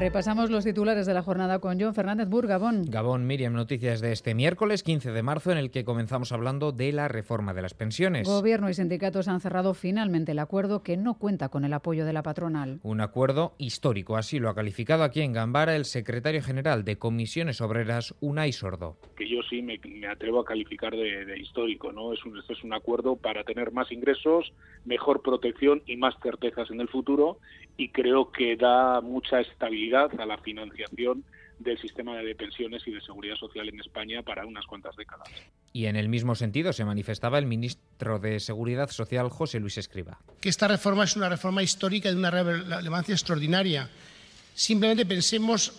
Repasamos los titulares de la jornada con John Fernández Bur, Gabón. Gabón, Miriam, noticias de este miércoles 15 de marzo en el que comenzamos hablando de la reforma de las pensiones. Gobierno y sindicatos han cerrado finalmente el acuerdo que no cuenta con el apoyo de la patronal. Un acuerdo histórico, así lo ha calificado aquí en Gambara el secretario general de Comisiones Obreras, Unai Sordo. Que yo sí me, atrevo a calificar de, histórico, ¿no? Es un, este es un acuerdo para tener más ingresos, mejor protección y más certezas en el futuro y creo que da mucha estabilidad a la financiación del sistema de pensiones y de seguridad social en España para unas cuantas décadas. Y en el mismo sentido se manifestaba el ministro de Seguridad Social, José Luis Escriba. Que esta reforma es una reforma histórica de una relevancia extraordinaria. Simplemente pensemos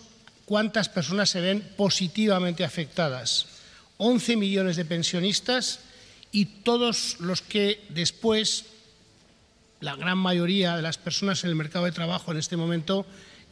cuántas personas se ven positivamente afectadas. 11 millones de pensionistas y todos los que después la gran mayoría de las personas en el mercado de trabajo en este momento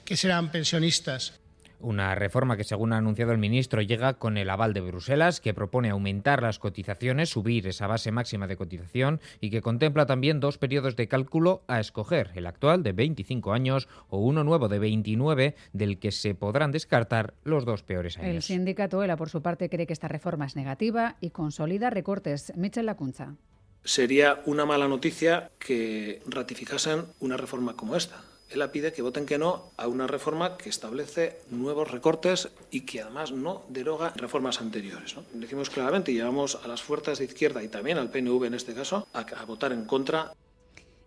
que serán pensionistas. Una reforma que, según ha anunciado el ministro, llega con el aval de Bruselas, que propone aumentar las cotizaciones, subir esa base máxima de cotización y que contempla también dos periodos de cálculo a escoger, el actual de 25 años o uno nuevo de 29, del que se podrán descartar los dos peores años. El sindicato ELA, por su parte, cree que esta reforma es negativa y consolida recortes. Michel Lacunza sería una mala noticia que ratificasen una reforma como esta. Él pide que voten que no a una reforma que establece nuevos recortes y que además no deroga reformas anteriores. Decimos claramente y llevamos a las fuerzas de izquierda y también al PNV en este caso a, a votar en contra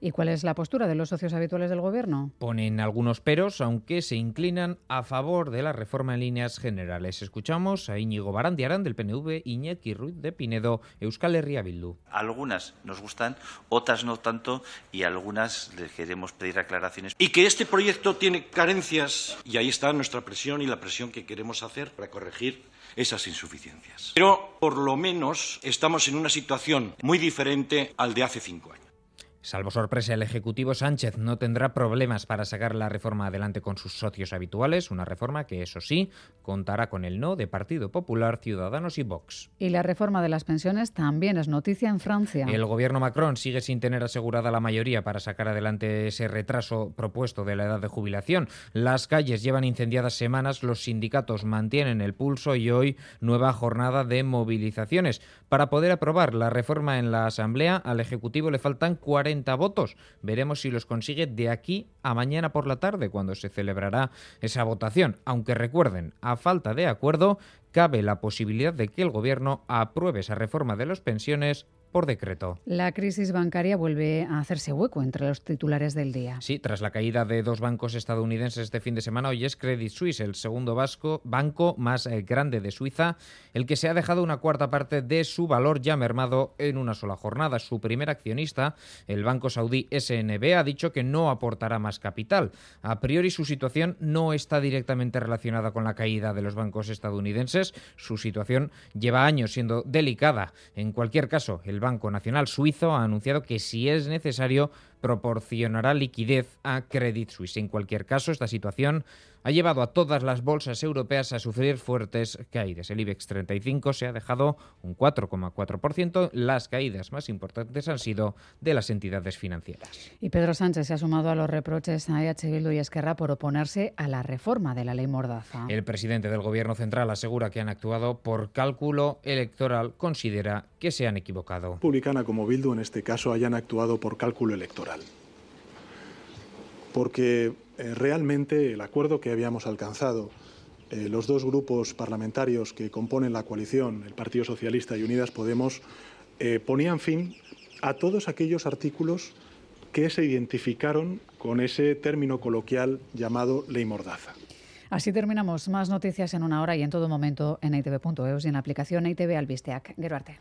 ¿Y cuál es la postura de los socios habituales del Gobierno? Ponen algunos peros, aunque se inclinan a favor de la reforma en líneas generales. Escuchamos a Íñigo Barandiarán del PNV, Iñaki Ruiz de Pinedo, Euskal Herria Bildu. Algunas nos gustan, otras no tanto, y algunas les queremos pedir aclaraciones. Y que este proyecto tiene carencias, y ahí está nuestra presión y la presión que queremos hacer para corregir esas insuficiencias. Pero, por lo menos, estamos en una situación muy diferente al de hace cinco años. Salvo sorpresa, el Ejecutivo Sánchez no tendrá problemas para sacar la reforma adelante con sus socios habituales, una reforma que, eso sí, contará con el no de Partido Popular, Ciudadanos y Vox. Y la reforma de las pensiones también es noticia en Francia. El gobierno Macron sigue sin tener asegurada la mayoría para sacar adelante ese retraso propuesto de la edad de jubilación. Las calles llevan incendiadas semanas, los sindicatos mantienen el pulso y hoy nueva jornada de movilizaciones. Para poder aprobar la reforma en la Asamblea, al Ejecutivo le faltan 40 votos. Veremos si los consigue de aquí a mañana por la tarde, cuando se celebrará esa votación. Aunque recuerden, a falta de acuerdo, cabe la posibilidad de que el Gobierno apruebe esa reforma de las pensiones por decreto. La crisis bancaria vuelve a hacerse hueco entre los titulares del día. Sí, tras la caída de dos bancos estadounidenses este fin de semana, hoy es Credit Suisse, el segundo vasco, banco más eh, grande de Suiza, el que se ha dejado una cuarta parte de su valor ya mermado en una sola jornada. Su primer accionista, el banco saudí SNB, ha dicho que no aportará más capital. A priori su situación no está directamente relacionada con la caída de los bancos estadounidenses. Su situación lleva años siendo delicada. En cualquier caso, el Banco Nacional Suizo ha anunciado que si es necesario proporcionará liquidez a Credit Suisse. En cualquier caso, esta situación ha llevado a todas las bolsas europeas a sufrir fuertes caídas. El IBEX 35 se ha dejado un 4,4%. Las caídas más importantes han sido de las entidades financieras. Y Pedro Sánchez se ha sumado a los reproches a EH Bildu y Esquerra por oponerse a la reforma de la ley Mordaza. El presidente del Gobierno Central asegura que han actuado por cálculo electoral. Considera que se han equivocado. Publicana como Bildu en este caso hayan actuado por cálculo electoral porque eh, realmente el acuerdo que habíamos alcanzado eh, los dos grupos parlamentarios que componen la coalición, el Partido Socialista y Unidas Podemos, eh, ponían fin a todos aquellos artículos que se identificaron con ese término coloquial llamado ley mordaza. Así terminamos. Más noticias en una hora y en todo momento en itv.eus y en la aplicación ITV Albisteac. Geruarte.